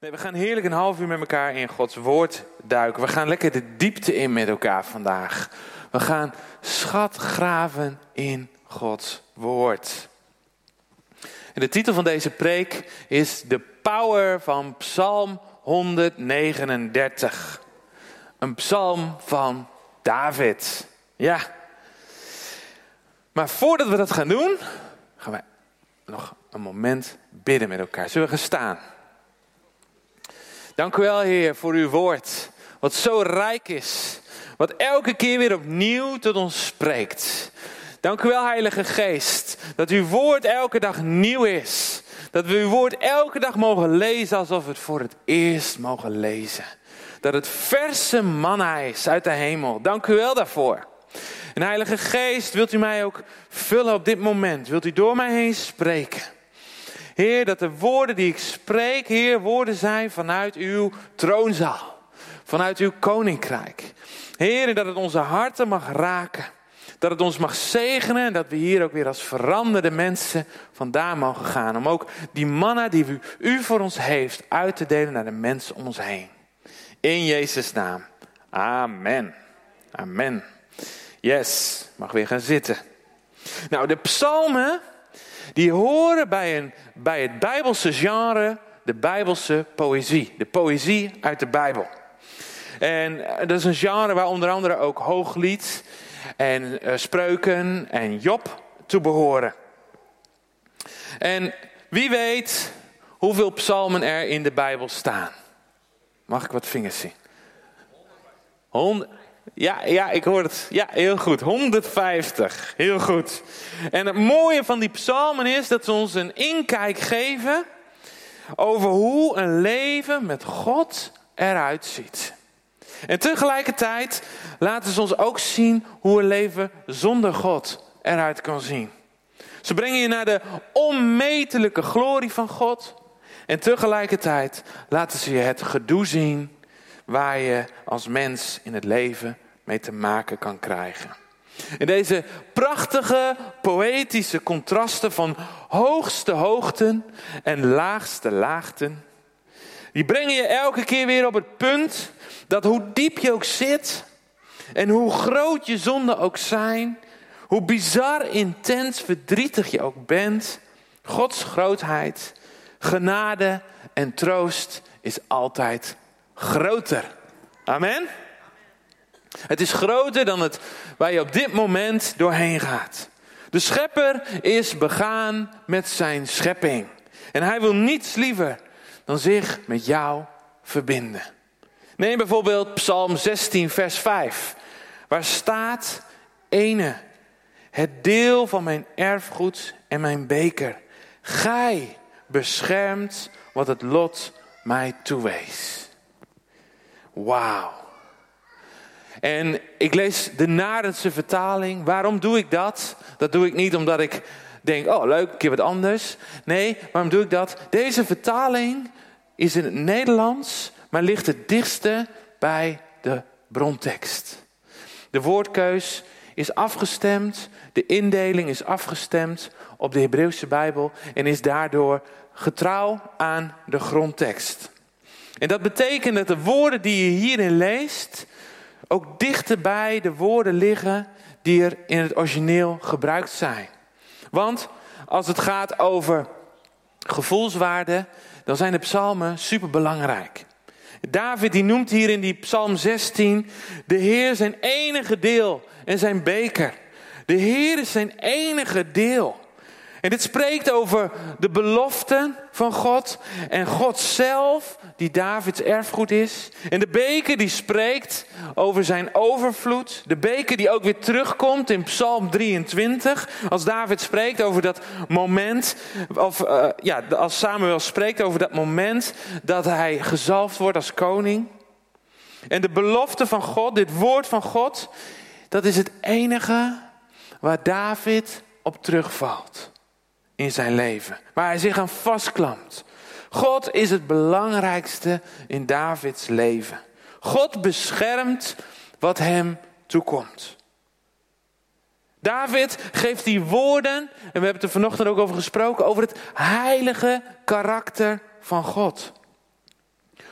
Nee, we gaan heerlijk een half uur met elkaar in Gods woord duiken. We gaan lekker de diepte in met elkaar vandaag. We gaan schat graven in Gods woord. De titel van deze preek is De Power van Psalm 139. Een psalm van David. Ja. Maar voordat we dat gaan doen, gaan wij nog een moment bidden met elkaar. Zullen we gaan staan? Dank u wel, Heer, voor uw woord. Wat zo rijk is. Wat elke keer weer opnieuw tot ons spreekt. Dank u wel, Heilige Geest, dat uw woord elke dag nieuw is. Dat we uw woord elke dag mogen lezen alsof we het voor het eerst mogen lezen. Dat het verse manna is uit de hemel. Dank u wel daarvoor. En Heilige Geest, wilt u mij ook vullen op dit moment? Wilt u door mij heen spreken? Heer, dat de woorden die ik spreek, Heer, woorden zijn vanuit uw troonzaal. Vanuit uw koninkrijk. Heer, dat het onze harten mag raken. Dat het ons mag zegenen en dat we hier ook weer als veranderde mensen vandaan mogen gaan. Om ook die manna die u, u voor ons heeft uit te delen naar de mensen om ons heen. In Jezus' naam. Amen. Amen. Yes, mag weer gaan zitten. Nou, de psalmen, die horen bij, een, bij het Bijbelse genre, de Bijbelse poëzie. De poëzie uit de Bijbel. En eh, dat is een genre waar onder andere ook Hooglied en uh, Spreuken en Job toe behoren. En wie weet hoeveel psalmen er in de Bijbel staan? Mag ik wat vingers zien? Honderd. Ja, ja, ik hoor het. Ja, heel goed. 150. Heel goed. En het mooie van die psalmen is dat ze ons een inkijk geven over hoe een leven met God eruit ziet. En tegelijkertijd laten ze ons ook zien hoe een leven zonder God eruit kan zien. Ze brengen je naar de onmetelijke glorie van God. En tegelijkertijd laten ze je het gedoe zien waar je als mens in het leven mee te maken kan krijgen. In deze prachtige poëtische contrasten van hoogste hoogten en laagste laagten, die brengen je elke keer weer op het punt dat hoe diep je ook zit en hoe groot je zonden ook zijn, hoe bizar, intens, verdrietig je ook bent, Gods grootheid, genade en troost is altijd groter. Amen. Het is groter dan het waar je op dit moment doorheen gaat. De schepper is begaan met zijn schepping. En hij wil niets liever dan zich met jou verbinden. Neem bijvoorbeeld Psalm 16, vers 5. Waar staat: Ene, het deel van mijn erfgoed en mijn beker. Gij beschermt wat het lot mij toewees. Wauw. En ik lees de Narendse vertaling. Waarom doe ik dat? Dat doe ik niet omdat ik denk, oh leuk, een keer wat anders. Nee, waarom doe ik dat? Deze vertaling is in het Nederlands, maar ligt het dichtste bij de brontekst. De woordkeus is afgestemd, de indeling is afgestemd op de Hebreeuwse Bijbel en is daardoor getrouw aan de grondtekst. En dat betekent dat de woorden die je hierin leest ook dichter bij de woorden liggen die er in het origineel gebruikt zijn. Want als het gaat over gevoelswaarde, dan zijn de psalmen superbelangrijk. David die noemt hier in die psalm 16 de Heer zijn enige deel en zijn beker. De Heer is zijn enige deel. En dit spreekt over de beloften van God en God zelf, die Davids erfgoed is. En de beker die spreekt over zijn overvloed. De beker die ook weer terugkomt in Psalm 23. Als David spreekt over dat moment, of uh, ja, als Samuel spreekt over dat moment dat hij gezalfd wordt als koning. En de belofte van God, dit woord van God, dat is het enige waar David op terugvalt in zijn leven. Waar hij zich aan vastklampt. God is het belangrijkste in Davids leven. God beschermt wat hem toekomt. David geeft die woorden, en we hebben het er vanochtend ook over gesproken, over het heilige karakter van God.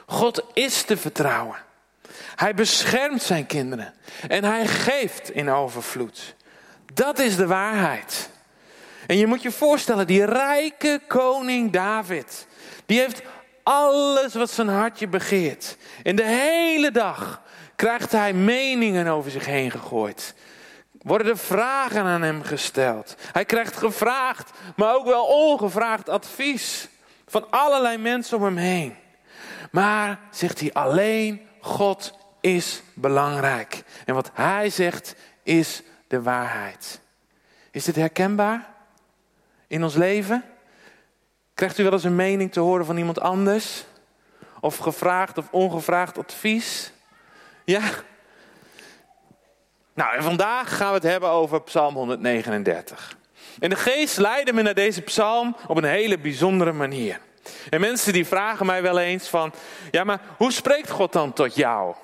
God is te vertrouwen. Hij beschermt zijn kinderen en hij geeft in overvloed. Dat is de waarheid. En je moet je voorstellen, die rijke koning David, die heeft alles wat zijn hartje begeert. En de hele dag krijgt hij meningen over zich heen gegooid. Worden er vragen aan hem gesteld. Hij krijgt gevraagd, maar ook wel ongevraagd advies van allerlei mensen om hem heen. Maar zegt hij alleen, God is belangrijk. En wat hij zegt is de waarheid. Is dit herkenbaar in ons leven? Krijgt u wel eens een mening te horen van iemand anders? Of gevraagd of ongevraagd advies? Ja? Nou, en vandaag gaan we het hebben over Psalm 139. En de geest leidde me naar deze psalm op een hele bijzondere manier. En mensen die vragen mij wel eens van, ja maar hoe spreekt God dan tot jou?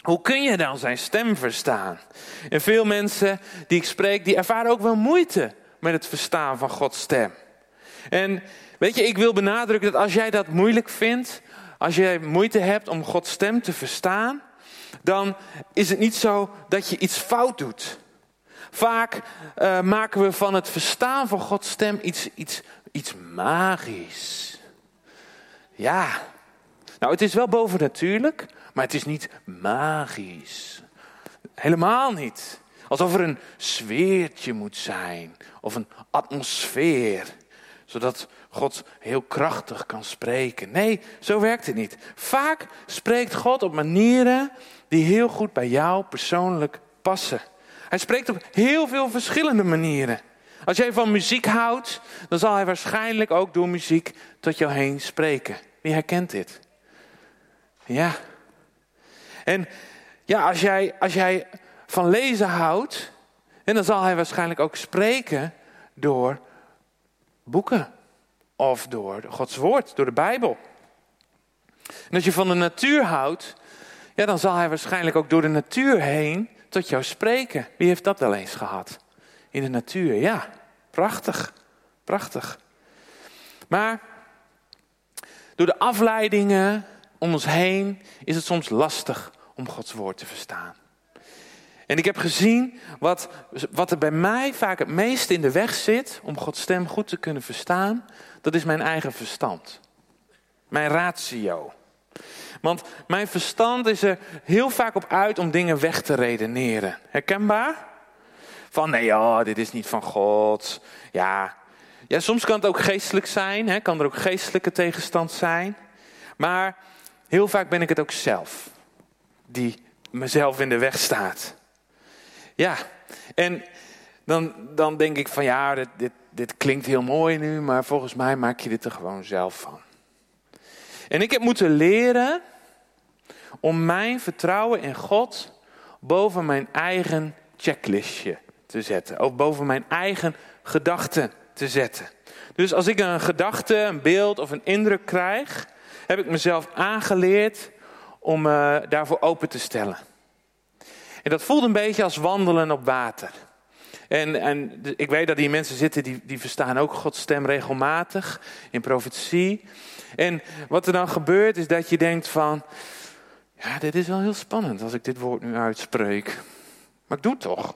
Hoe kun je dan zijn stem verstaan? En veel mensen die ik spreek, die ervaren ook wel moeite met het verstaan van Gods stem. En weet je, ik wil benadrukken dat als jij dat moeilijk vindt, als jij moeite hebt om Gods stem te verstaan, dan is het niet zo dat je iets fout doet. Vaak uh, maken we van het verstaan van Gods stem iets, iets, iets magisch. Ja, nou het is wel bovennatuurlijk, maar het is niet magisch. Helemaal niet. Alsof er een sfeertje moet zijn of een atmosfeer, zodat God heel krachtig kan spreken. Nee, zo werkt het niet. Vaak spreekt God op manieren die heel goed bij jou persoonlijk passen. Hij spreekt op heel veel verschillende manieren. Als jij van muziek houdt, dan zal hij waarschijnlijk ook door muziek tot jou heen spreken. Wie herkent dit? Ja. En ja, als jij, als jij van lezen houdt, en dan zal hij waarschijnlijk ook spreken door boeken of door Gods woord, door de Bijbel. En als je van de natuur houdt, ja, dan zal hij waarschijnlijk ook door de natuur heen tot jou spreken. Wie heeft dat wel eens gehad? In de natuur, ja. Prachtig, prachtig. Maar door de afleidingen om ons heen is het soms lastig om Gods woord te verstaan. En ik heb gezien wat, wat er bij mij vaak het meest in de weg zit om Gods stem goed te kunnen verstaan. Dat is mijn eigen verstand. Mijn ratio. Want mijn verstand is er heel vaak op uit om dingen weg te redeneren. Herkenbaar? Van nee, ja, dit is niet van God. Ja, ja soms kan het ook geestelijk zijn. Hè? Kan er ook geestelijke tegenstand zijn. Maar heel vaak ben ik het ook zelf. Die mezelf in de weg staat. Ja, en dan, dan denk ik van ja, dit, dit, dit klinkt heel mooi nu, maar volgens mij maak je dit er gewoon zelf van. En ik heb moeten leren om mijn vertrouwen in God boven mijn eigen checklistje te zetten. Of boven mijn eigen gedachten te zetten. Dus als ik een gedachte, een beeld of een indruk krijg, heb ik mezelf aangeleerd om uh, daarvoor open te stellen. En dat voelt een beetje als wandelen op water. En, en ik weet dat die mensen zitten die, die verstaan ook Gods stem regelmatig in profetie. En wat er dan gebeurt is dat je denkt van, ja, dit is wel heel spannend als ik dit woord nu uitspreek. Maar ik doe het toch.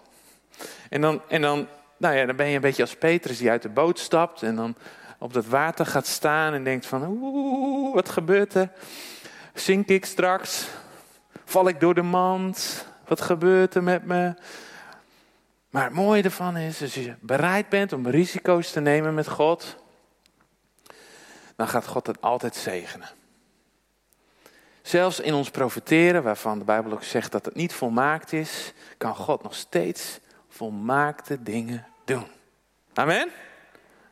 En dan, en dan, nou ja, dan ben je een beetje als Petrus die uit de boot stapt en dan op dat water gaat staan en denkt van, oeh, wat gebeurt er? Zink ik straks? Val ik door de mand? Wat gebeurt er met me? Maar het mooie ervan is, als je bereid bent om risico's te nemen met God, dan gaat God het altijd zegenen. Zelfs in ons profiteren, waarvan de Bijbel ook zegt dat het niet volmaakt is, kan God nog steeds volmaakte dingen doen. Amen?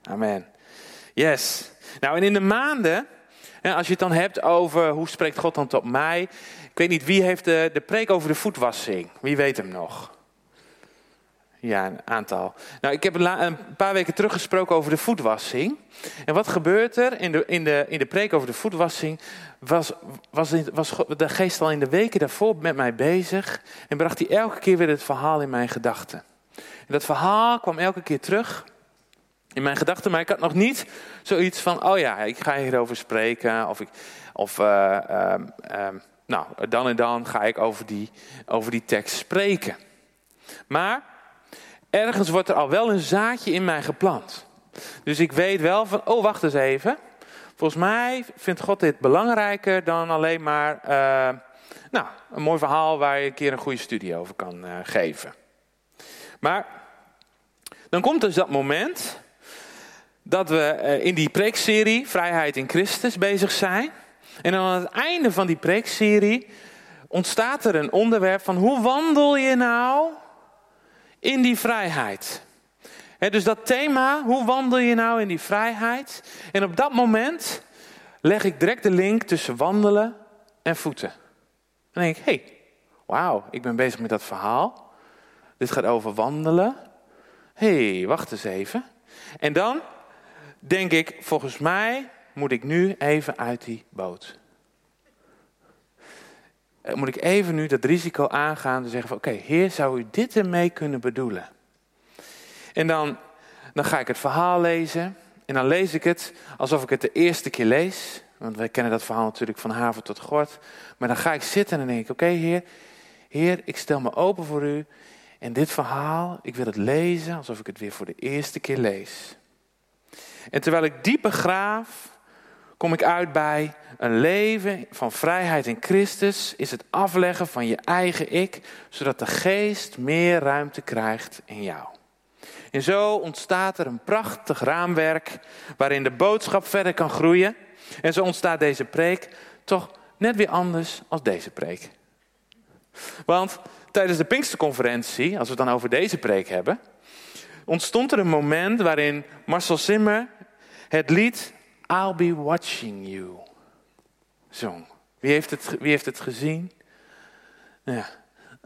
Amen. Yes. Nou, en in de maanden, als je het dan hebt over hoe spreekt God dan tot mij. Ik weet niet, wie heeft de, de preek over de voetwassing? Wie weet hem nog? Ja, een aantal. Nou, ik heb een paar weken terug gesproken over de voetwassing. En wat gebeurt er in de, in de, in de preek over de voetwassing? Was, was, was de geest al in de weken daarvoor met mij bezig. En bracht hij elke keer weer het verhaal in mijn gedachten. En dat verhaal kwam elke keer terug in mijn gedachten. Maar ik had nog niet zoiets van, oh ja, ik ga hierover spreken. Of ik, Of eh, ehm, ehm, nou, dan en dan ga ik over die, over die tekst spreken. Maar ergens wordt er al wel een zaadje in mij geplant. Dus ik weet wel van, oh wacht eens even. Volgens mij vindt God dit belangrijker dan alleen maar uh, nou, een mooi verhaal waar je een keer een goede studie over kan uh, geven. Maar dan komt dus dat moment dat we uh, in die preekserie Vrijheid in Christus bezig zijn. En aan het einde van die preekserie ontstaat er een onderwerp van hoe wandel je nou in die vrijheid? dus dat thema, hoe wandel je nou in die vrijheid? En op dat moment leg ik direct de link tussen wandelen en voeten. Dan denk ik, hé, hey, wauw, ik ben bezig met dat verhaal. Dit gaat over wandelen. Hé, hey, wacht eens even. En dan denk ik, volgens mij moet ik nu even uit die boot. Eh, moet ik even nu dat risico aangaan en zeggen van oké, heer, zou u dit ermee kunnen bedoelen? En dan, dan ga ik het verhaal lezen en dan lees ik het alsof ik het de eerste keer lees. Want wij kennen dat verhaal natuurlijk van haven tot gort. Maar dan ga ik zitten en denk ik, oké heer, heer, ik stel me open voor u. En dit verhaal, ik wil het lezen alsof ik het weer voor de eerste keer lees. En terwijl ik dieper graaf, kom ik uit bij een leven van vrijheid in Christus is het afleggen van je eigen ik, zodat de geest meer ruimte krijgt in jou. En zo ontstaat er een prachtig raamwerk waarin de boodschap verder kan groeien. En zo ontstaat deze preek toch net weer anders als deze preek. Want tijdens de Pinksterconferentie, als we het dan over deze preek hebben, ontstond er een moment waarin Marcel Simmer het lied I'll be watching you zong. Wie heeft het, wie heeft het gezien? Ja.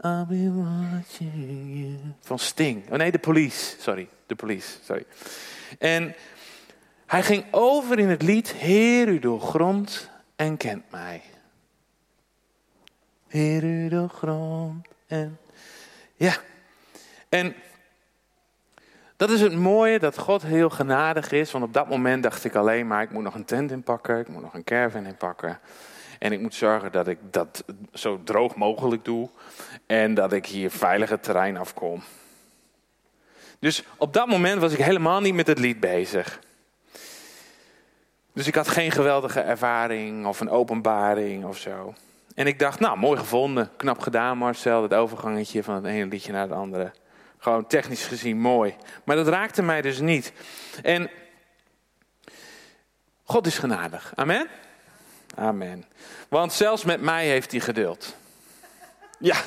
I'll be watching you. Van Sting. Oh nee, de police. Sorry, de police. Sorry. En hij ging over in het lied Heer u doorgrond en kent mij. Heer u doorgrond en... Ja. En dat is het mooie dat God heel genadig is. Want op dat moment dacht ik alleen maar, ik moet nog een tent inpakken, ik moet nog een caravan inpakken. En ik moet zorgen dat ik dat zo droog mogelijk doe. En dat ik hier veilig het terrein afkom. Dus op dat moment was ik helemaal niet met het lied bezig. Dus ik had geen geweldige ervaring of een openbaring of zo. En ik dacht, nou, mooi gevonden. Knap gedaan, Marcel. Het overgangetje van het ene liedje naar het andere. Gewoon technisch gezien mooi. Maar dat raakte mij dus niet. En God is genadig. Amen? Amen. Want zelfs met mij heeft hij geduld. Ja.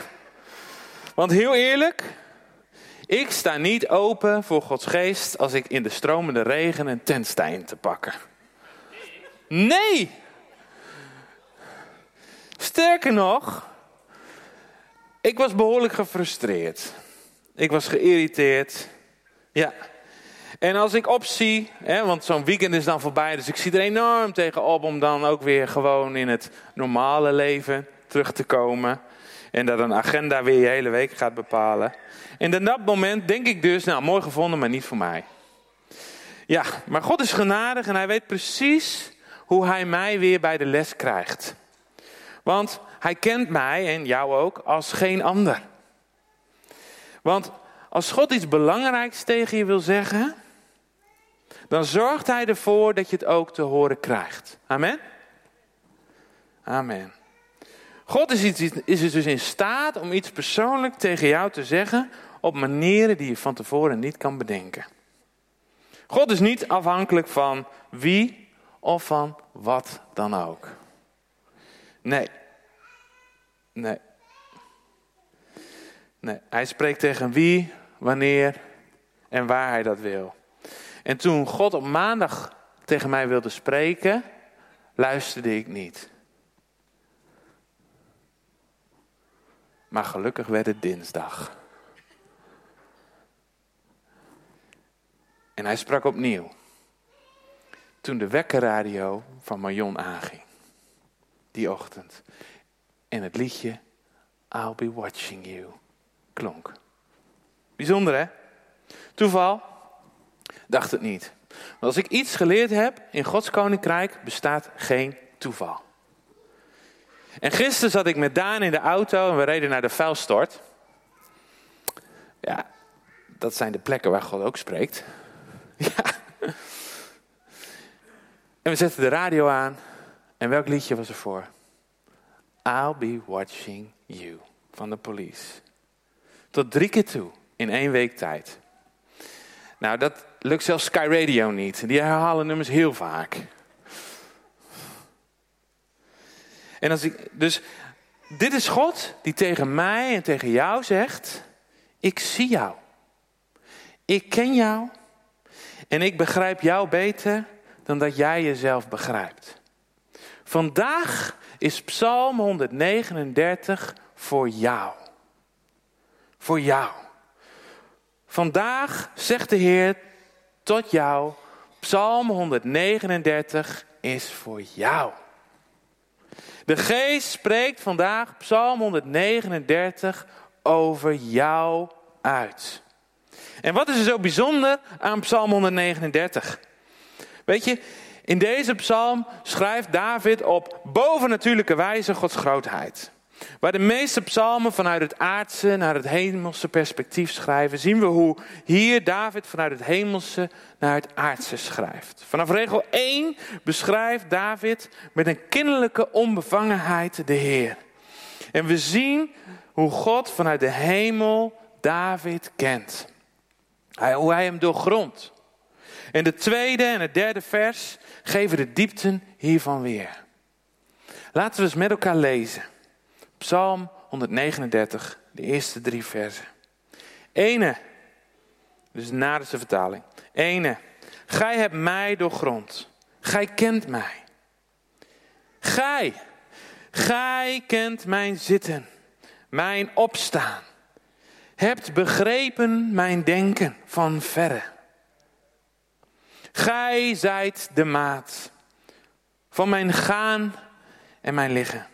Want heel eerlijk, ik sta niet open voor Gods geest als ik in de stromende regen een tent sta in te pakken. Nee! Sterker nog, ik was behoorlijk gefrustreerd. Ik was geïrriteerd. Ja. En als ik opzie, hè, want zo'n weekend is dan voorbij, dus ik zie er enorm tegenop om dan ook weer gewoon in het normale leven terug te komen. En dat een agenda weer je hele week gaat bepalen. En in dat moment denk ik dus, nou mooi gevonden, maar niet voor mij. Ja, maar God is genadig en hij weet precies hoe hij mij weer bij de les krijgt. Want hij kent mij en jou ook als geen ander. Want als God iets belangrijks tegen je wil zeggen, dan zorgt Hij ervoor dat je het ook te horen krijgt. Amen? Amen. God is, iets, is dus in staat om iets persoonlijk tegen jou te zeggen op manieren die je van tevoren niet kan bedenken. God is niet afhankelijk van wie of van wat dan ook. Nee. Nee. Nee, hij spreekt tegen wie, wanneer en waar hij dat wil. En toen God op maandag tegen mij wilde spreken, luisterde ik niet. Maar gelukkig werd het dinsdag. En hij sprak opnieuw. Toen de wekkerradio van Marion aanging. Die ochtend. En het liedje I'll be watching you klonk. Bijzonder hè? Toeval? Dacht het niet. Want als ik iets geleerd heb in Gods koninkrijk, bestaat geen toeval. En gisteren zat ik met Daan in de auto en we reden naar de vuilstort. Ja, dat zijn de plekken waar God ook spreekt. Ja. En we zetten de radio aan. En welk liedje was er voor? I'll be watching you van de police. Tot drie keer toe in één week tijd. Nou, dat lukt zelfs Sky Radio niet. Die herhalen nummers heel vaak. En als ik, dus dit is God die tegen mij en tegen jou zegt: Ik zie jou. Ik ken jou. En ik begrijp jou beter dan dat jij jezelf begrijpt. Vandaag is Psalm 139 voor jou. Voor jou. Vandaag zegt de Heer tot jou, Psalm 139 is voor jou. De geest spreekt vandaag Psalm 139 over jou uit. En wat is er zo bijzonder aan Psalm 139? Weet je, in deze psalm schrijft David op bovennatuurlijke wijze Gods grootheid. Waar de meeste psalmen vanuit het aardse naar het hemelse perspectief schrijven, zien we hoe hier David vanuit het hemelse naar het aardse schrijft. Vanaf regel 1 beschrijft David met een kinderlijke onbevangenheid de Heer. En we zien hoe God vanuit de hemel David kent. Hoe hij hem doorgrondt. En de tweede en het derde vers geven de diepten hiervan weer. Laten we eens met elkaar lezen. Psalm 139, de eerste drie versen. Ene, dus na de vertaling. Ene, gij hebt mij doorgrond. Gij kent mij. Gij, gij kent mijn zitten, mijn opstaan. Hebt begrepen mijn denken van verre. Gij zijt de maat van mijn gaan en mijn liggen.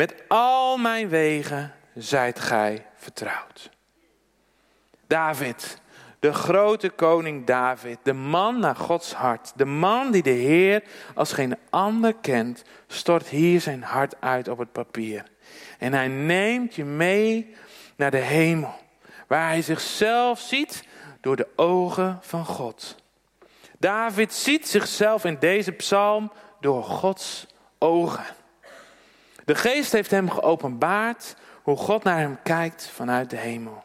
Met al mijn wegen zijt gij vertrouwd. David, de grote koning David, de man naar Gods hart, de man die de Heer als geen ander kent, stort hier zijn hart uit op het papier. En hij neemt je mee naar de hemel, waar hij zichzelf ziet door de ogen van God. David ziet zichzelf in deze psalm door Gods ogen. De geest heeft hem geopenbaard hoe God naar hem kijkt vanuit de hemel.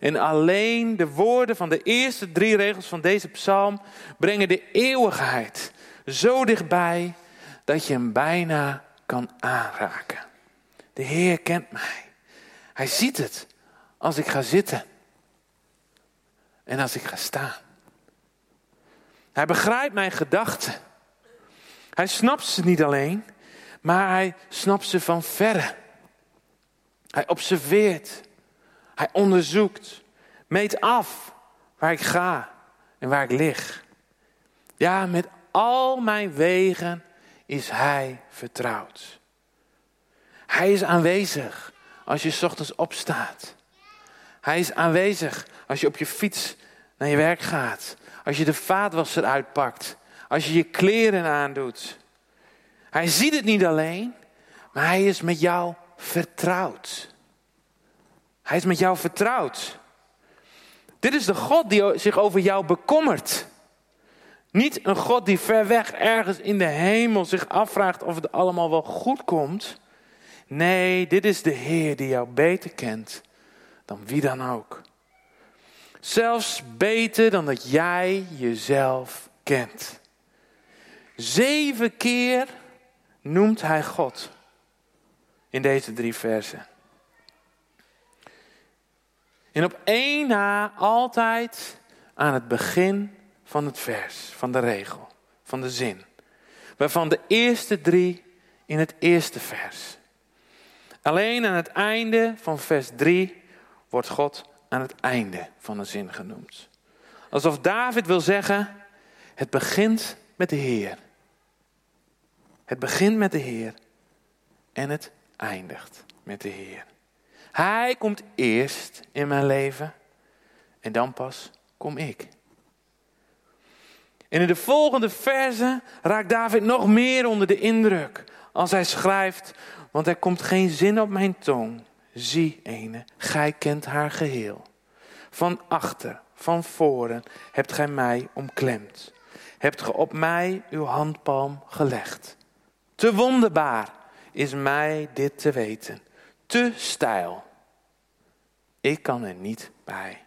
En alleen de woorden van de eerste drie regels van deze psalm brengen de eeuwigheid zo dichtbij dat je hem bijna kan aanraken. De Heer kent mij. Hij ziet het als ik ga zitten en als ik ga staan. Hij begrijpt mijn gedachten. Hij snapt ze niet alleen, maar hij snapt ze van verre. Hij observeert. Hij onderzoekt. Meet af waar ik ga en waar ik lig. Ja, met al mijn wegen is hij vertrouwd. Hij is aanwezig als je ochtends opstaat. Hij is aanwezig als je op je fiets naar je werk gaat. Als je de vaatwasser uitpakt. Als je je kleren aandoet. Hij ziet het niet alleen, maar hij is met jou vertrouwd. Hij is met jou vertrouwd. Dit is de God die zich over jou bekommert. Niet een God die ver weg ergens in de hemel zich afvraagt of het allemaal wel goed komt. Nee, dit is de Heer die jou beter kent dan wie dan ook. Zelfs beter dan dat jij jezelf kent. Zeven keer noemt hij God in deze drie versen. En op één na altijd aan het begin van het vers, van de regel, van de zin. Waarvan de eerste drie in het eerste vers. Alleen aan het einde van vers 3 wordt God aan het einde van een zin genoemd. Alsof David wil zeggen, het begint met de Heer. Het begint met de Heer en het eindigt met de Heer. Hij komt eerst in mijn leven en dan pas kom ik. En in de volgende verse raakt David nog meer onder de indruk. als hij schrijft, want er komt geen zin op mijn tong. Zie, ene, gij kent haar geheel. Van achter, van voren hebt gij mij omklemd. Hebt ge op mij uw handpalm gelegd. Te wonderbaar is mij dit te weten. Te stijl. Ik kan er niet bij.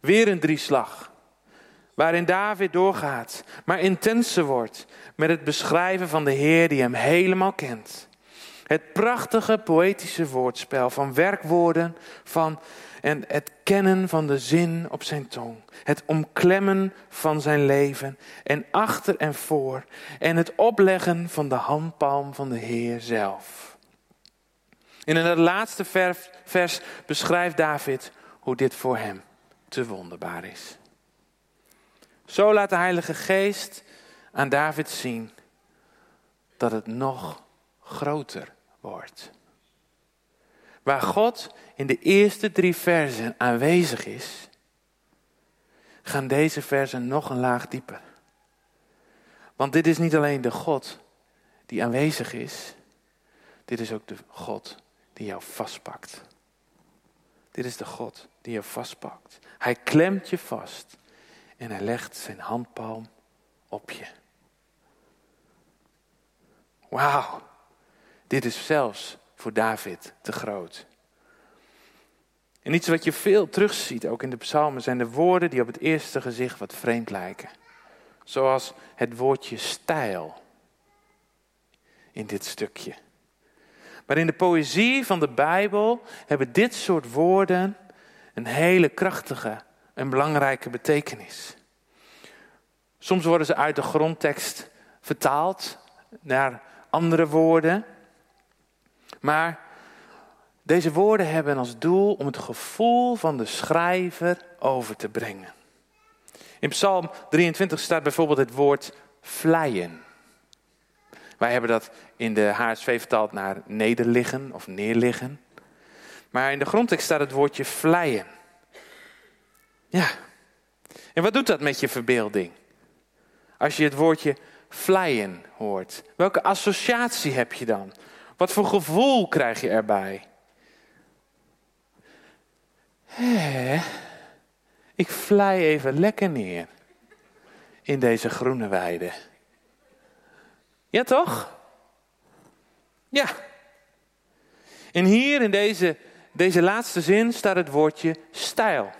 Weer een drieslag. Waarin David doorgaat, maar intenser wordt met het beschrijven van de Heer die hem helemaal kent. Het prachtige poëtische woordspel van werkwoorden van, en het kennen van de zin op zijn tong. Het omklemmen van zijn leven en achter en voor. En het opleggen van de handpalm van de Heer zelf. in het laatste vers, beschrijft David hoe dit voor hem te wonderbaar is. Zo laat de Heilige Geest aan David zien dat het nog groter wordt. Waar God in de eerste drie versen aanwezig is, gaan deze versen nog een laag dieper. Want dit is niet alleen de God die aanwezig is, dit is ook de God die jou vastpakt. Dit is de God die je vastpakt. Hij klemt je vast en hij legt zijn handpalm op je. Wauw, dit is zelfs voor David te groot. En iets wat je veel terugziet, ook in de psalmen, zijn de woorden die op het eerste gezicht wat vreemd lijken. Zoals het woordje stijl in dit stukje. Maar in de poëzie van de Bijbel hebben dit soort woorden een hele krachtige en belangrijke betekenis. Soms worden ze uit de grondtekst vertaald naar andere woorden. Maar deze woorden hebben als doel om het gevoel van de schrijver over te brengen. In Psalm 23 staat bijvoorbeeld het woord vleien. Wij hebben dat in de HSV vertaald naar nederliggen of neerliggen. Maar in de grondtekst staat het woordje vleien. Ja. En wat doet dat met je verbeelding? Als je het woordje vleien hoort. Welke associatie heb je dan? Wat voor gevoel krijg je erbij? Hé, ik vlei even lekker neer in deze groene weide. Ja, toch? Ja. En hier in deze, deze laatste zin staat het woordje stijl.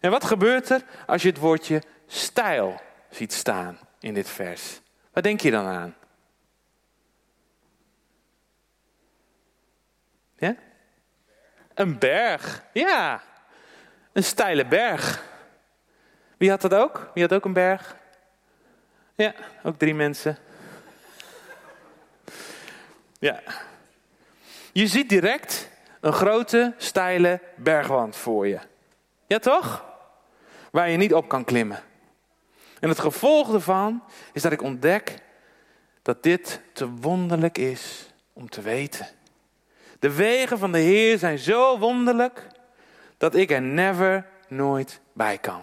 En wat gebeurt er als je het woordje stijl ziet staan in dit vers? Wat denk je dan aan? Ja? Een berg, ja. Een steile berg. Wie had dat ook? Wie had ook een berg? Ja, ook drie mensen. Ja. Je ziet direct een grote, steile bergwand voor je. Ja, toch? Waar je niet op kan klimmen. En het gevolg ervan is dat ik ontdek dat dit te wonderlijk is om te weten. De wegen van de Heer zijn zo wonderlijk dat ik er never nooit bij kan.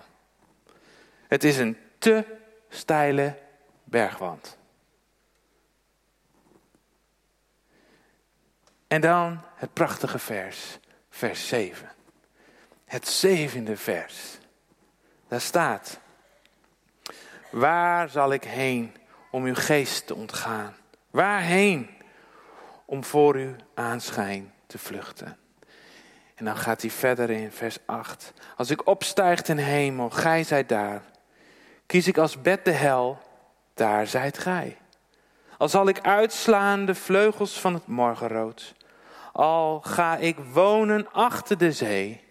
Het is een te steile bergwand. En dan het prachtige vers, vers 7. Het zevende vers. Daar staat: Waar zal ik heen om uw geest te ontgaan? Waarheen om voor uw aanschijn te vluchten? En dan gaat hij verder in vers 8. Als ik opstijg ten hemel, gij zijt daar. Kies ik als bed de hel, daar zijt gij. Al zal ik uitslaan de vleugels van het morgenrood. Al ga ik wonen achter de zee.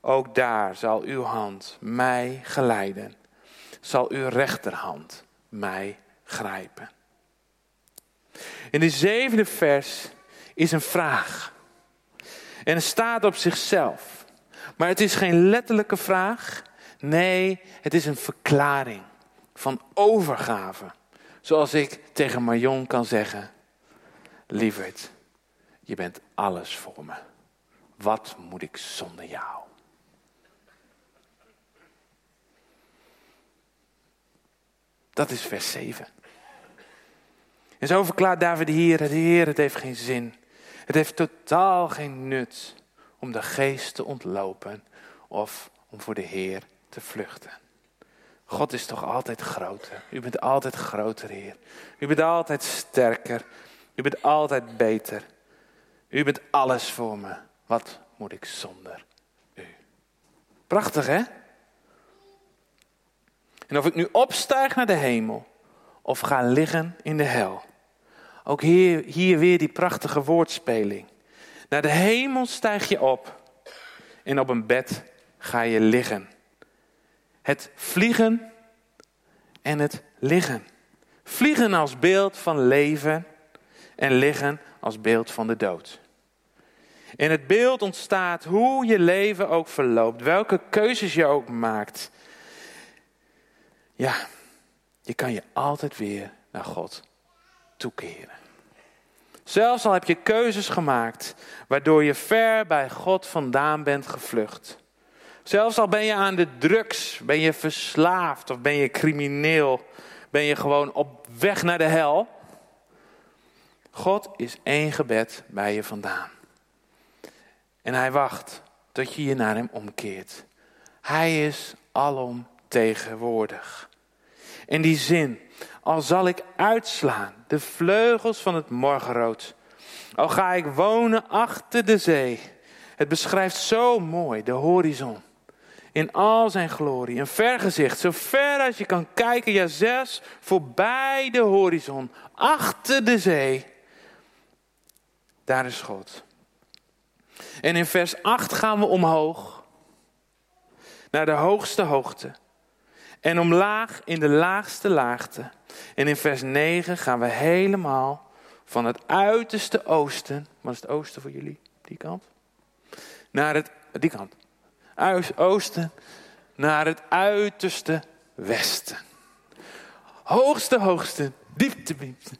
Ook daar zal uw hand mij geleiden. Zal uw rechterhand mij grijpen. In de zevende vers is een vraag. En het staat op zichzelf. Maar het is geen letterlijke vraag. Nee, het is een verklaring van overgave. Zoals ik tegen Marion kan zeggen: Lieverd, je bent alles voor me. Wat moet ik zonder jou? Dat is vers 7. En zo verklaart David hier, het Heer, het heeft geen zin. Het heeft totaal geen nut om de geest te ontlopen of om voor de Heer te vluchten. God is toch altijd groter. U bent altijd groter, Heer. U bent altijd sterker. U bent altijd beter. U bent alles voor me. Wat moet ik zonder u? Prachtig, hè? En of ik nu opstijg naar de hemel of ga liggen in de hel. Ook hier, weer die prachtige woordspeling. Naar de hemel stijg je op en op een bed ga je liggen. Het vliegen en het liggen. Vliegen als beeld van leven en liggen als beeld van de dood. In het beeld ontstaat hoe je leven ook verloopt, welke keuzes je ook maakt. Ja, je kan je altijd weer naar God toekeren. Zelfs al heb je keuzes gemaakt waardoor je ver bij God vandaan bent gevlucht. Zelfs al ben je aan de drugs, ben je verslaafd of ben je crimineel, ben je gewoon op weg naar de hel. God is één gebed bij je vandaan. En hij wacht tot je je naar hem omkeert. Hij is alom tegenwoordig. In die zin, al zal ik uitslaan de vleugels van het morgenrood, al ga ik wonen achter de zee. Het beschrijft zo mooi de horizon in al zijn glorie. Een vergezicht, zo ver als je kan kijken, ja zes, voorbij de horizon, achter de zee. Daar is God. En in vers 8 gaan we omhoog, naar de hoogste hoogte. En omlaag in de laagste laagte. En in vers 9 gaan we helemaal van het uiterste oosten. Wat is het oosten voor jullie? Die kant? Naar het, die kant oosten naar het uiterste westen. Hoogste, hoogste, diepte, diepte.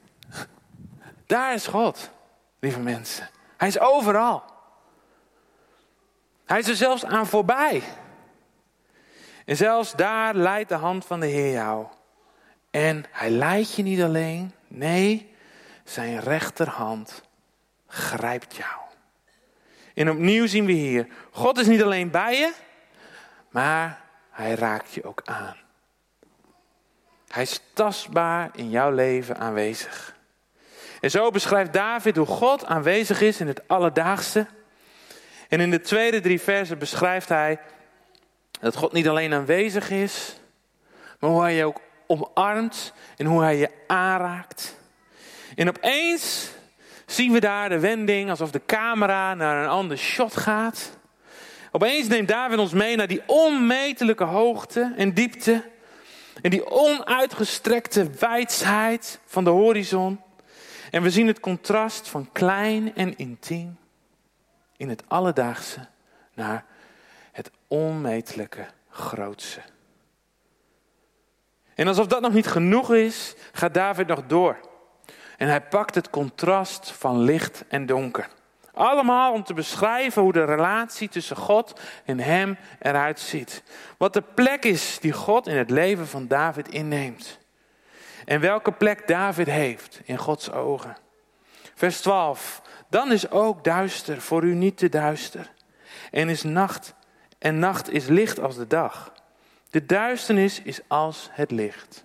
Daar is God, lieve mensen. Hij is overal. Hij is er zelfs aan voorbij. En zelfs daar leidt de hand van de Heer jou. En hij leidt je niet alleen, nee, zijn rechterhand grijpt jou. En opnieuw zien we hier, God is niet alleen bij je, maar hij raakt je ook aan. Hij is tastbaar in jouw leven aanwezig. En zo beschrijft David hoe God aanwezig is in het alledaagse. En in de tweede drie versen beschrijft hij dat God niet alleen aanwezig is, maar hoe hij je ook omarmt en hoe hij je aanraakt. En opeens zien we daar de wending alsof de camera naar een ander shot gaat. Opeens neemt David ons mee naar die onmetelijke hoogte en diepte. En die onuitgestrekte wijsheid van de horizon. En we zien het contrast van klein en intiem in het alledaagse naar het onmetelijke grootse. En alsof dat nog niet genoeg is, gaat David nog door. En hij pakt het contrast van licht en donker. Allemaal om te beschrijven hoe de relatie tussen God en hem eruit ziet. Wat de plek is die God in het leven van David inneemt. En welke plek David heeft in Gods ogen. Vers 12. Dan is ook duister voor u niet te duister. En is nacht en nacht is licht als de dag. De duisternis is als het licht.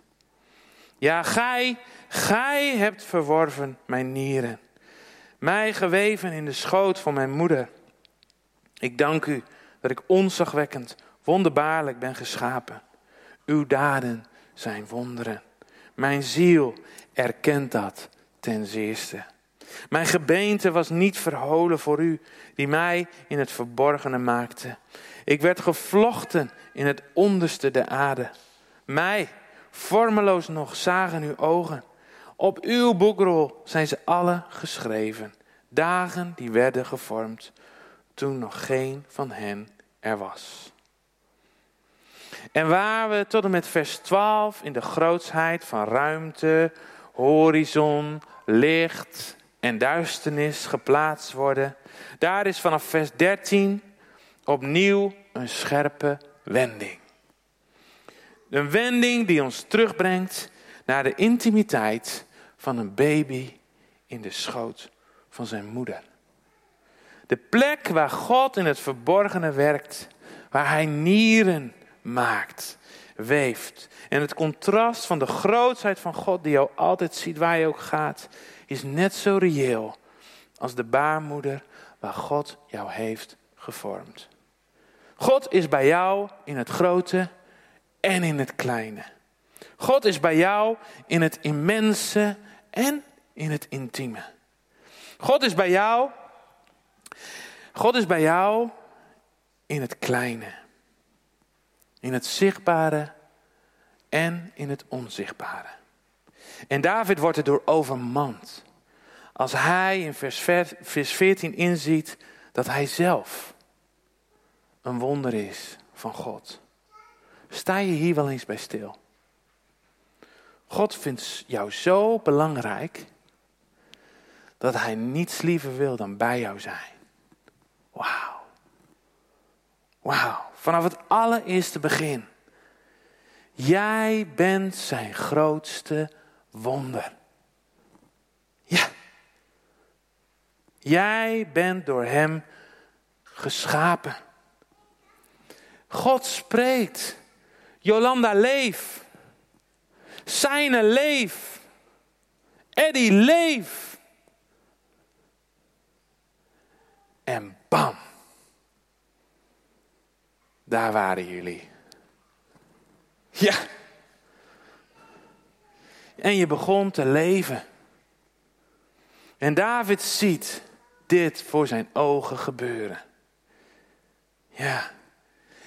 Ja, gij, gij hebt verworven mijn nieren, mij geweven in de schoot van mijn moeder. Ik dank u dat ik onzagwekkend, wonderbaarlijk ben geschapen. Uw daden zijn wonderen. Mijn ziel erkent dat ten zeerste. Mijn gebeente was niet verholen voor u, die mij in het verborgene maakte. Ik werd gevlochten in het onderste der aarde. Mij, Vormeloos nog zagen uw ogen. Op uw boekrol zijn ze alle geschreven. Dagen die werden gevormd toen nog geen van hen er was. En waar we tot en met vers 12 in de grootsheid van ruimte, horizon, licht en duisternis geplaatst worden, daar is vanaf vers 13 opnieuw een scherpe wending. Een wending die ons terugbrengt naar de intimiteit van een baby in de schoot van zijn moeder. De plek waar God in het verborgene werkt, waar hij nieren maakt, weeft. En het contrast van de grootheid van God, die jou altijd ziet waar je ook gaat, is net zo reëel als de baarmoeder waar God jou heeft gevormd. God is bij jou in het grote en in het kleine. God is bij jou in het immense en in het intieme. God is bij jou. God is bij jou in het kleine. In het zichtbare en in het onzichtbare. En David wordt er door overmand. Als hij in vers 14 inziet dat hij zelf een wonder is van God. Sta je hier wel eens bij stil? God vindt jou zo belangrijk dat hij niets liever wil dan bij jou zijn. Wauw. Wauw. Vanaf het allereerste begin. Jij bent zijn grootste wonder. Ja. Jij bent door hem geschapen. God spreekt. Jolanda, leef. Zijne leef. Eddie, leef. En bam. Daar waren jullie. Ja. En je begon te leven. En David ziet dit voor zijn ogen gebeuren. Ja.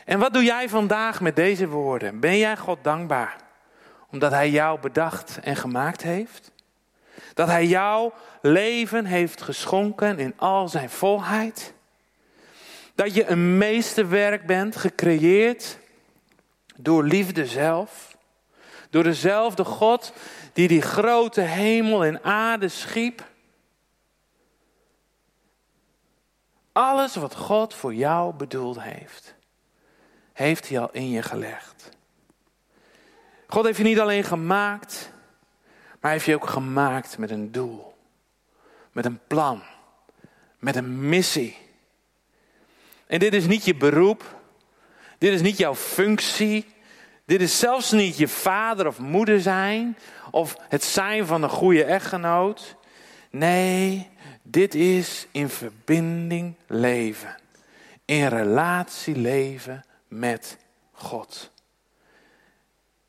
En wat doe jij vandaag met deze woorden? Ben jij God dankbaar? Omdat Hij jou bedacht en gemaakt heeft? Dat Hij jouw leven heeft geschonken in al zijn volheid? Dat je een meesterwerk bent, gecreëerd door liefde zelf? Door dezelfde God die die grote hemel en aarde schiep? Alles wat God voor jou bedoeld heeft, heeft hij al in je gelegd. God heeft je niet alleen gemaakt, maar heeft je ook gemaakt met een doel, met een plan, met een missie. En dit is niet je beroep, dit is niet jouw functie, dit is zelfs niet je vader of moeder zijn of het zijn van een goede echtgenoot. Nee, dit is in verbinding leven. In relatie leven met God.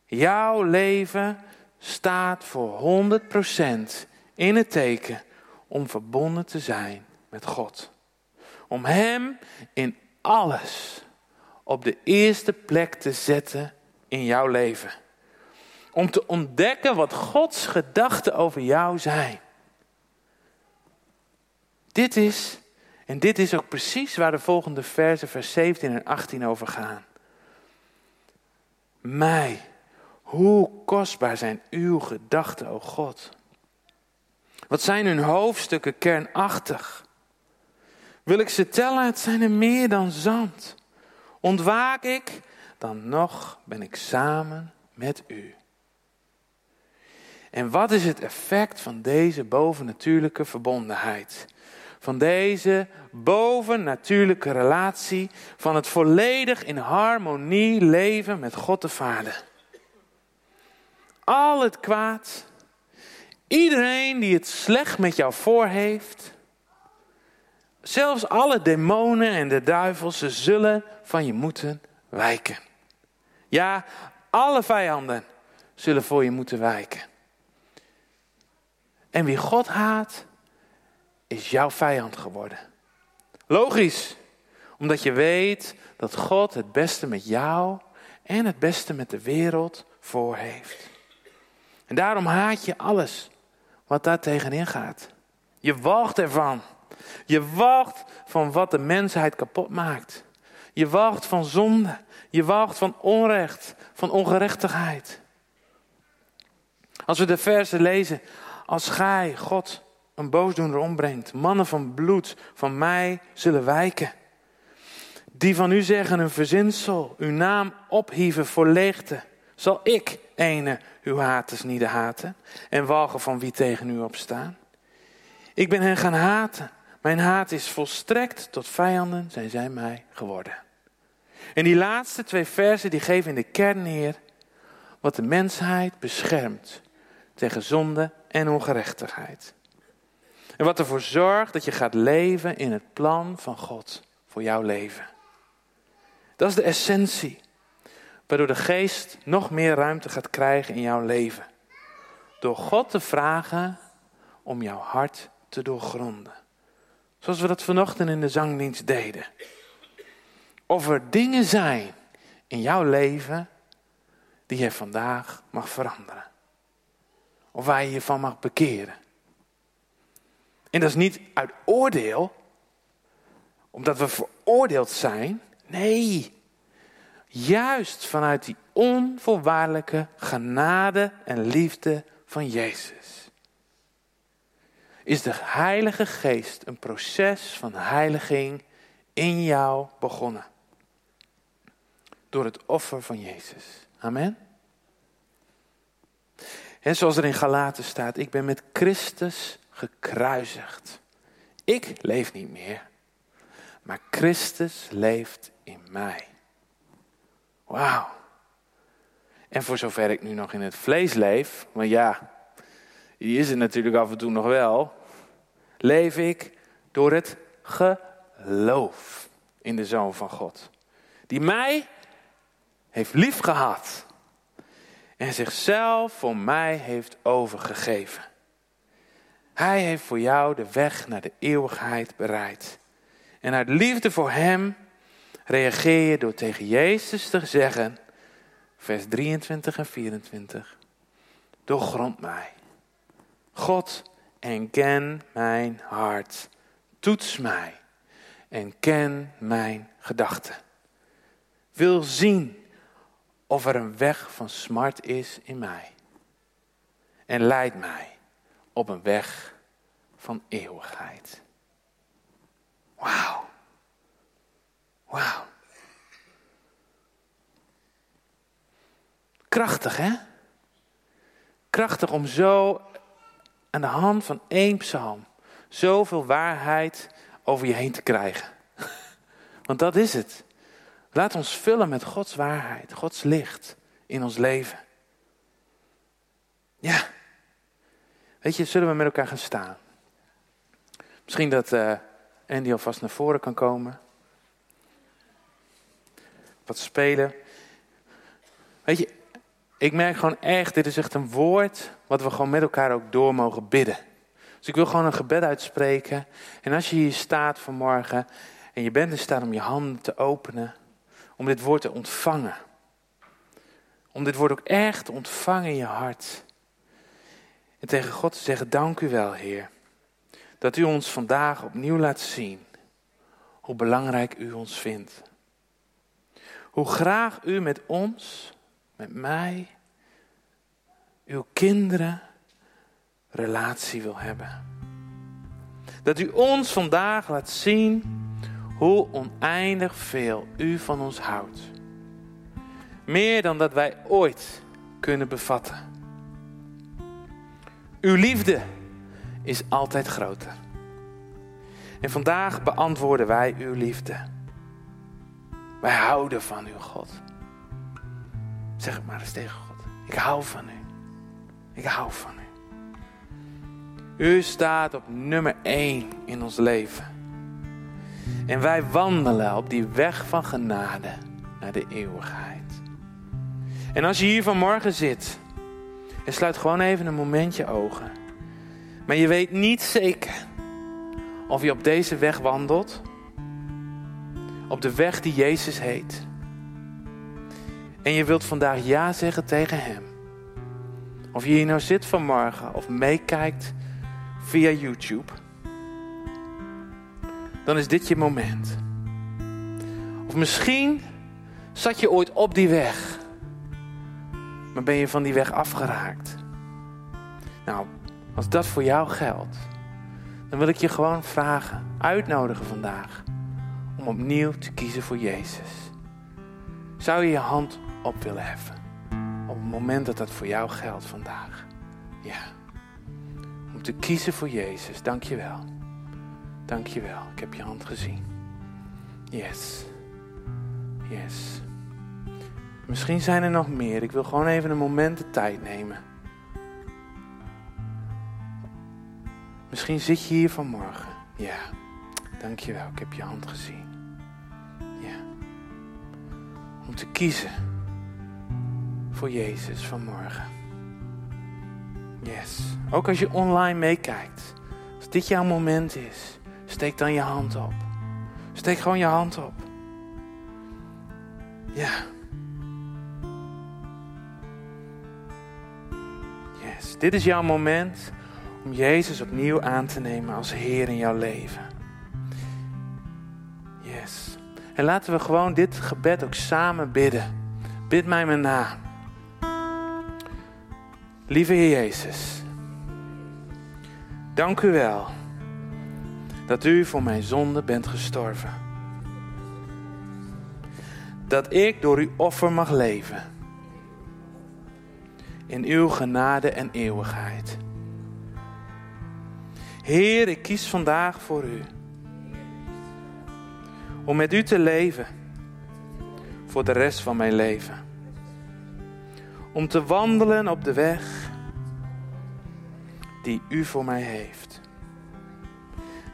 Jouw leven staat voor 100% in het teken om verbonden te zijn met God. Om Hem in alles op de eerste plek te zetten in jouw leven. Om te ontdekken wat Gods gedachten over jou zijn. Dit is, en dit is ook precies waar de volgende versen, vers 17 en 18 over gaan. Mij, hoe kostbaar zijn uw gedachten, o God. Wat zijn hun hoofdstukken kernachtig? Wil ik ze tellen, het zijn er meer dan zand. Ontwaak ik, dan nog ben ik samen met u. En wat is het effect van deze bovennatuurlijke verbondenheid? Van deze bovennatuurlijke relatie, van het volledig in harmonie leven met God de Vader. Al het kwaad, iedereen die het slecht met jou voor heeft, zelfs alle demonen en de duivels, ze zullen van je moeten wijken. Ja, alle vijanden zullen voor je moeten wijken. En wie God haat, is jouw vijand geworden. Logisch, omdat je weet dat God het beste met jou en het beste met de wereld voor heeft. En daarom haat je alles wat daar tegenin gaat. Je walgt ervan. Je walgt van wat de mensheid kapot maakt. Je walgt van zonde. Je walgt van onrecht, van ongerechtigheid. Als we de versen lezen, als gij, God, een boosdoener ombrengt, mannen van bloed van mij zullen wijken. Die van u zeggen een verzinsel, uw naam ophieven voor leegte, Zal ik ene uw haters niet haten en walgen van wie tegen u opstaan? Ik ben hen gaan haten. Mijn haat is volstrekt tot vijanden zijn zij mij geworden. En die laatste twee versen die geven in de kern neer wat de mensheid beschermt tegen zonde en ongerechtigheid. En wat ervoor zorgt dat je gaat leven in het plan van God voor jouw leven. Dat is de essentie. Waardoor de geest nog meer ruimte gaat krijgen in jouw leven. Door God te vragen om jouw hart te doorgronden. Zoals we dat vanochtend in de zangdienst deden. Of er dingen zijn in jouw leven die je vandaag mag veranderen. Of waar je je van mag bekeren. En dat is niet uit oordeel, omdat we veroordeeld zijn. Nee, juist vanuit die onvoorwaardelijke genade en liefde van Jezus. Is de Heilige Geest een proces van heiliging in jou begonnen? Door het offer van Jezus. Amen. En zoals er in Galaten staat, ik ben met Christus gekruisigd. Ik leef niet meer, maar Christus leeft in mij. Wauw. En voor zover ik nu nog in het vlees leef, maar ja, die is er natuurlijk af en toe nog wel, leef ik door het geloof in de Zoon van God. Die mij heeft lief gehad en zichzelf voor mij heeft overgegeven. Hij heeft voor jou de weg naar de eeuwigheid bereid. En uit liefde voor Hem reageer je door tegen Jezus te zeggen, vers 23 en 24, doorgrond mij. God, en ken mijn hart. Toets mij en ken mijn gedachten. Wil zien of er een weg van smart is in mij. En leid mij op een weg van eeuwigheid. Wauw. Wauw. Krachtig, hè? Krachtig om zo aan de hand van één psalm zoveel waarheid over je heen te krijgen. Want dat is het. Laat ons vullen met Gods waarheid, Gods licht in ons leven. Ja. Weet je, zullen we met elkaar gaan staan? Misschien dat uh, Andy alvast naar voren kan komen. Wat spelen. Weet je, ik merk gewoon echt, dit is echt een woord wat we gewoon met elkaar ook door mogen bidden. Dus ik wil gewoon een gebed uitspreken. En als je hier staat vanmorgen en je bent in staat om je handen te openen, om dit woord te ontvangen. Om dit woord ook echt te ontvangen in je hart. En tegen God te zeggen, dank u wel Heer, dat u ons vandaag opnieuw laat zien hoe belangrijk u ons vindt. Hoe graag u met ons, met mij, uw kinderen relatie wil hebben. Dat u ons vandaag laat zien hoe oneindig veel u van ons houdt. Meer dan dat wij ooit kunnen bevatten. Uw liefde is altijd groter. En vandaag beantwoorden wij uw liefde. Wij houden van uw God. Zeg het maar eens tegen God. Ik hou van u. Ik hou van u. U staat op nummer 1 in ons leven. En wij wandelen op die weg van genade naar de eeuwigheid. En als je hier vanmorgen zit en sluit gewoon even een momentje ogen. Maar je weet niet zeker of je op deze weg wandelt. Op de weg die Jezus heet. En je wilt vandaag ja zeggen tegen Hem. Of je hier nou zit vanmorgen of meekijkt via YouTube. Dan is dit je moment. Of misschien zat je ooit op die weg. Maar ben je van die weg afgeraakt. Nou, als dat voor jou geldt, dan wil ik je gewoon vragen, uitnodigen vandaag, om opnieuw te kiezen voor Jezus. Zou je je hand op willen heffen? op het moment dat dat voor jou geldt vandaag. Ja. Om te kiezen voor Jezus. Dank je wel. Dank je wel. Ik heb je hand gezien. Yes. Yes. Misschien zijn er nog meer. Ik wil gewoon even een moment de tijd nemen. Misschien zit je hier vanmorgen. Ja, dankjewel. Ik heb je hand gezien. Ja. Om te kiezen voor Jezus vanmorgen. Yes. Ook als je online meekijkt. Als dit jouw moment is, steek dan je hand op. Steek gewoon je hand op. Ja. Dit is jouw moment om Jezus opnieuw aan te nemen als Heer in jouw leven. Yes. En laten we gewoon dit gebed ook samen bidden. Bid mij maar na. Lieve Heer Jezus, dank u wel dat u voor mijn zonde bent gestorven. Dat ik door uw offer mag leven. In uw genade en eeuwigheid. Heer, ik kies vandaag voor u. Om met u te leven. Voor de rest van mijn leven. Om te wandelen op de weg die u voor mij heeft.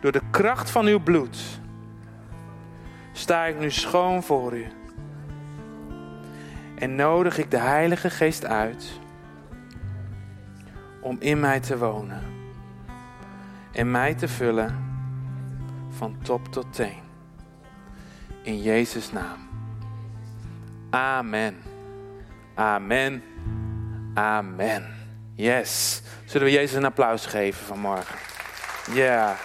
Door de kracht van uw bloed sta ik nu schoon voor u. En nodig ik de Heilige Geest uit om in mij te wonen en mij te vullen van top tot teen. In Jezus' naam. Amen. Amen. Amen. Yes. Zullen we Jezus een applaus geven vanmorgen? Ja.